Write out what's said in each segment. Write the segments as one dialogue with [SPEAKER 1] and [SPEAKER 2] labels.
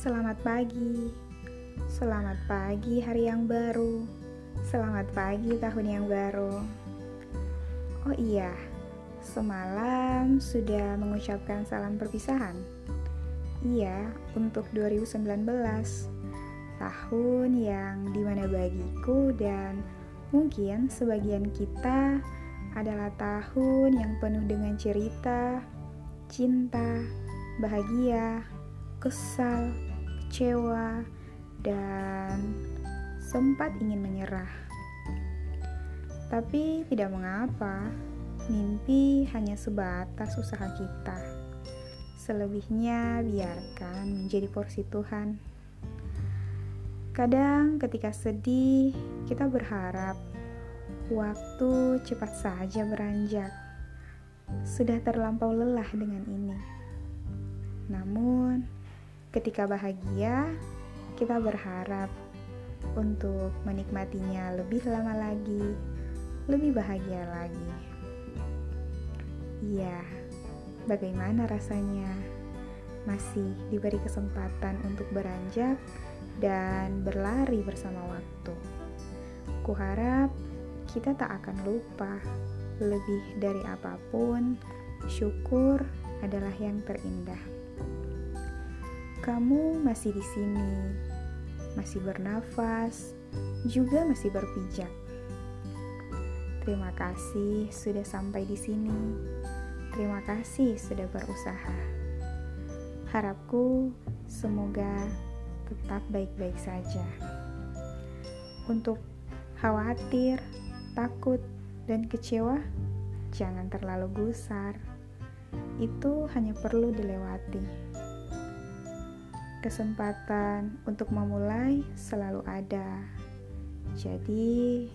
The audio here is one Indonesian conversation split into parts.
[SPEAKER 1] Selamat pagi. Selamat pagi hari yang baru. Selamat pagi tahun yang baru. Oh iya, semalam sudah mengucapkan salam perpisahan. Iya, untuk 2019. Tahun yang di mana bagiku dan mungkin sebagian kita adalah tahun yang penuh dengan cerita, cinta, bahagia, kesal, kecewa, dan sempat ingin menyerah. Tapi tidak mengapa, mimpi hanya sebatas usaha kita. Selebihnya biarkan menjadi porsi Tuhan. Kadang ketika sedih, kita berharap waktu cepat saja beranjak. Sudah terlampau lelah dengan ini. Namun, Ketika bahagia, kita berharap untuk menikmatinya lebih lama lagi, lebih bahagia lagi. Iya, bagaimana rasanya? Masih diberi kesempatan untuk beranjak dan berlari bersama waktu. Kuharap kita tak akan lupa, lebih dari apa pun, syukur adalah yang terindah. Kamu masih di sini, masih bernafas, juga masih berpijak. Terima kasih sudah sampai di sini. Terima kasih sudah berusaha. Harapku semoga tetap baik-baik saja. Untuk khawatir, takut, dan kecewa, jangan terlalu gusar. Itu hanya perlu dilewati. Kesempatan untuk memulai selalu ada. Jadi,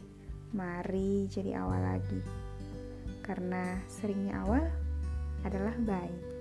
[SPEAKER 1] mari jadi awal lagi. Karena seringnya awal adalah baik.